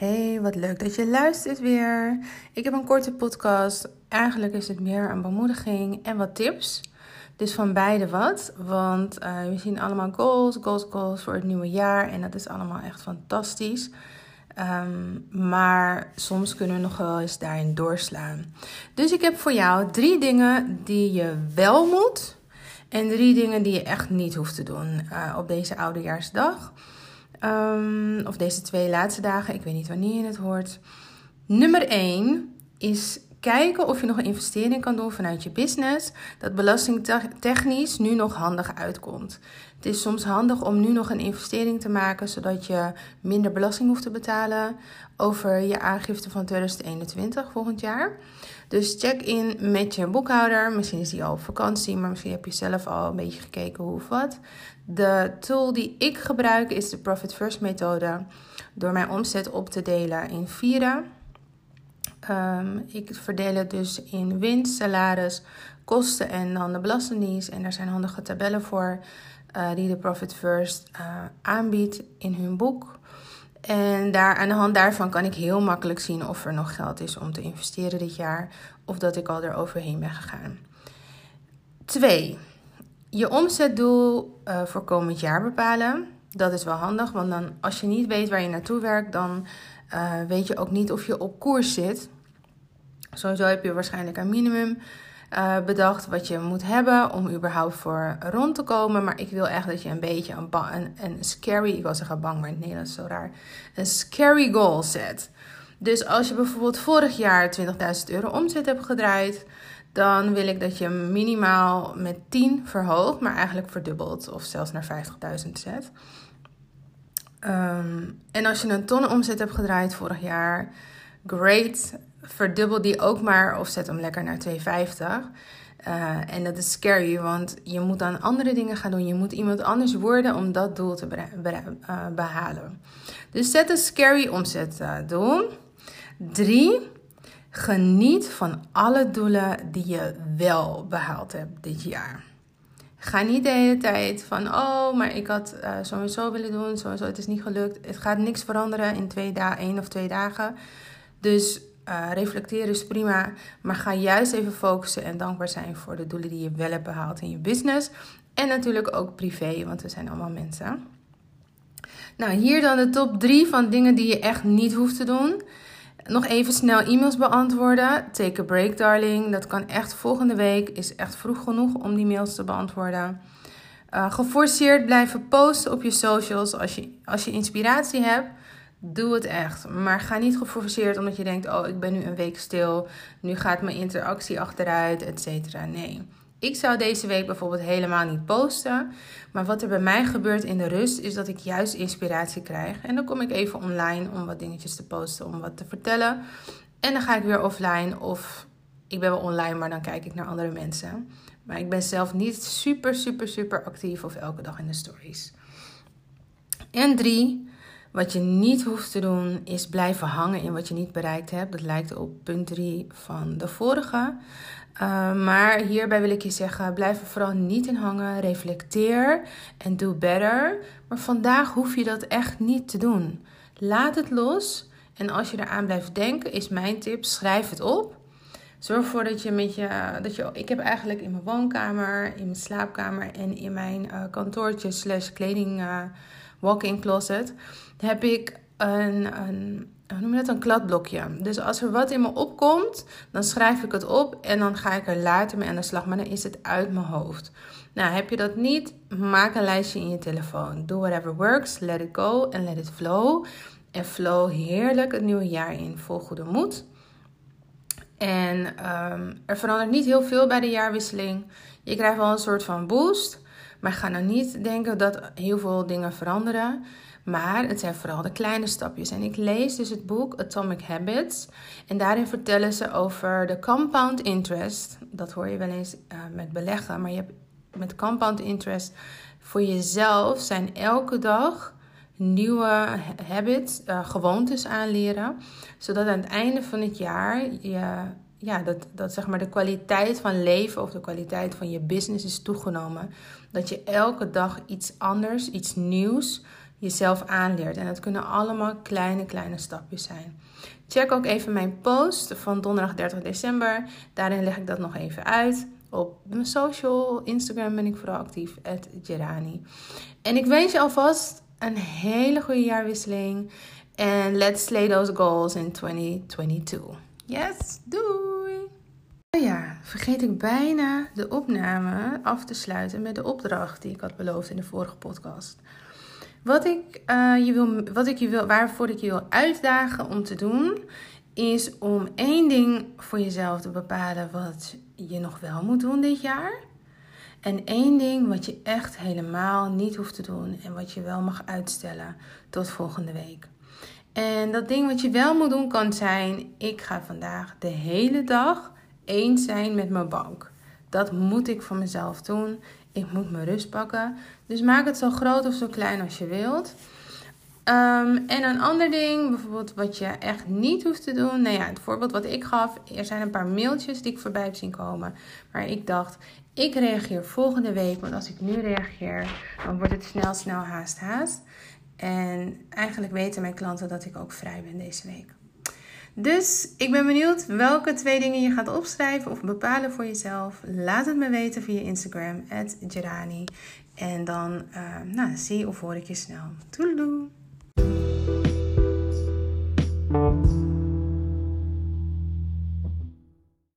Hey, wat leuk dat je luistert weer. Ik heb een korte podcast. Eigenlijk is het meer een bemoediging en wat tips. Dus van beide wat. Want uh, we zien allemaal goals, goals, goals voor het nieuwe jaar. En dat is allemaal echt fantastisch. Um, maar soms kunnen we nog wel eens daarin doorslaan. Dus ik heb voor jou drie dingen die je wel moet. En drie dingen die je echt niet hoeft te doen uh, op deze oudejaarsdag. Um, of deze twee laatste dagen, ik weet niet wanneer je het hoort. Nummer 1 is kijken of je nog een investering kan doen vanuit je business. Dat belastingtechnisch nu nog handig uitkomt. Het is soms handig om nu nog een investering te maken, zodat je minder belasting hoeft te betalen over je aangifte van 2021 volgend jaar. Dus check in met je boekhouder. Misschien is die al op vakantie, maar misschien heb je zelf al een beetje gekeken hoe of wat. De tool die ik gebruik is de Profit First methode. Door mijn omzet op te delen in vieren. Um, ik verdeel het dus in winst, salaris, kosten en dan de belastingdienst. En daar zijn handige tabellen voor uh, die de Profit First uh, aanbiedt in hun boek. En daar, aan de hand daarvan kan ik heel makkelijk zien of er nog geld is om te investeren dit jaar. Of dat ik al eroverheen ben gegaan. Twee, je omzetdoel uh, voor komend jaar bepalen. Dat is wel handig, want dan als je niet weet waar je naartoe werkt, dan weet je ook niet of je op koers zit. Sowieso heb je waarschijnlijk een minimum uh, bedacht wat je moet hebben om überhaupt voor rond te komen. Maar ik wil echt dat je een beetje een, een, een scary, ik wil zeggen bang, maar in het Nederlands zo raar, een scary goal zet. Dus als je bijvoorbeeld vorig jaar 20.000 euro omzet hebt gedraaid, dan wil ik dat je minimaal met 10 verhoogt, maar eigenlijk verdubbelt of zelfs naar 50.000 zet. Um, en als je een ton omzet hebt gedraaid vorig jaar, great verdubbel die ook maar of zet hem lekker naar 2,50. Uh, eh, en dat is scary, want je moet dan andere dingen gaan doen. Je moet iemand anders worden om dat doel te uh, behalen. Dus zet een scary omzetdoel. Uh, Drie, geniet van alle doelen die je wel behaald hebt dit jaar. Ga niet de hele tijd van, oh, maar ik had sowieso willen doen, sowieso, het is niet gelukt. Het gaat niks veranderen in twee dagen, één of twee dagen. Dus uh, reflecteren is prima, maar ga juist even focussen en dankbaar zijn voor de doelen die je wel hebt behaald in je business. En natuurlijk ook privé, want we zijn allemaal mensen. Nou, hier dan de top 3 van dingen die je echt niet hoeft te doen. Nog even snel e-mails beantwoorden. Take a break, darling. Dat kan echt volgende week. Is echt vroeg genoeg om die mails te beantwoorden. Uh, geforceerd blijven posten op je socials als je, als je inspiratie hebt. Doe het echt. Maar ga niet geforceerd omdat je denkt: oh, ik ben nu een week stil. Nu gaat mijn interactie achteruit, et cetera. Nee. Ik zou deze week bijvoorbeeld helemaal niet posten. Maar wat er bij mij gebeurt in de rust is dat ik juist inspiratie krijg. En dan kom ik even online om wat dingetjes te posten, om wat te vertellen. En dan ga ik weer offline of ik ben wel online, maar dan kijk ik naar andere mensen. Maar ik ben zelf niet super, super, super actief of elke dag in de stories. En drie, wat je niet hoeft te doen is blijven hangen in wat je niet bereikt hebt. Dat lijkt op punt 3 van de vorige. Uh, maar hierbij wil ik je zeggen: blijf er vooral niet in hangen. Reflecteer en do better. Maar vandaag hoef je dat echt niet te doen. Laat het los. En als je eraan blijft denken, is mijn tip: schrijf het op. Zorg ervoor dat je met je, dat je. Ik heb eigenlijk in mijn woonkamer, in mijn slaapkamer en in mijn uh, kantoortje slash kleding. Walk-in closet, heb ik een, een, noem je dat, een kladblokje. Dus als er wat in me opkomt, dan schrijf ik het op en dan ga ik er later mee aan de slag. Maar dan is het uit mijn hoofd. Nou, heb je dat niet? Maak een lijstje in je telefoon. Do whatever works, let it go and let it flow. En flow heerlijk het nieuwe jaar in, vol goede moed. En um, er verandert niet heel veel bij de jaarwisseling. Je krijgt wel een soort van boost. Maar ga nou niet denken dat heel veel dingen veranderen. Maar het zijn vooral de kleine stapjes. En ik lees dus het boek Atomic Habits. En daarin vertellen ze over de compound interest. Dat hoor je wel eens uh, met beleggen. Maar je hebt met compound interest voor jezelf zijn elke dag nieuwe habits, uh, gewoontes aanleren. Zodat aan het einde van het jaar je ja, dat, dat zeg maar de kwaliteit van leven of de kwaliteit van je business is toegenomen. Dat je elke dag iets anders, iets nieuws jezelf aanleert. En dat kunnen allemaal kleine, kleine stapjes zijn. Check ook even mijn post van donderdag 30 december. Daarin leg ik dat nog even uit. Op mijn social, Instagram ben ik vooral actief, Gerani. En ik wens je alvast een hele goede jaarwisseling. En let's slay those goals in 2022. Yes, doei! Vergeet ik bijna de opname af te sluiten met de opdracht die ik had beloofd in de vorige podcast. Wat ik, uh, je wil, wat ik je wil, waarvoor ik je wil uitdagen om te doen, is om één ding voor jezelf te bepalen wat je nog wel moet doen dit jaar. En één ding wat je echt helemaal niet hoeft te doen en wat je wel mag uitstellen tot volgende week. En dat ding wat je wel moet doen kan zijn: ik ga vandaag de hele dag eens zijn met mijn bank. Dat moet ik voor mezelf doen. Ik moet mijn rust pakken. Dus maak het zo groot of zo klein als je wilt. Ehm, en een ander ding, bijvoorbeeld wat je echt niet hoeft te doen. Nou ja, het voorbeeld wat ik gaf. Er zijn een paar mailtjes die ik voorbij heb zien komen. Maar ik dacht, ik reageer volgende week. Want als ik nu reageer, dan wordt het snel, snel, haast, haast. En eigenlijk weten mijn klanten dat ik ook vrij ben deze week. Dus ik ben benieuwd welke twee dingen je gaat opschrijven of bepalen voor jezelf. Laat het me weten via Instagram, Gerani. En dan uh, nou, zie of hoor ik je snel. Toedeloe!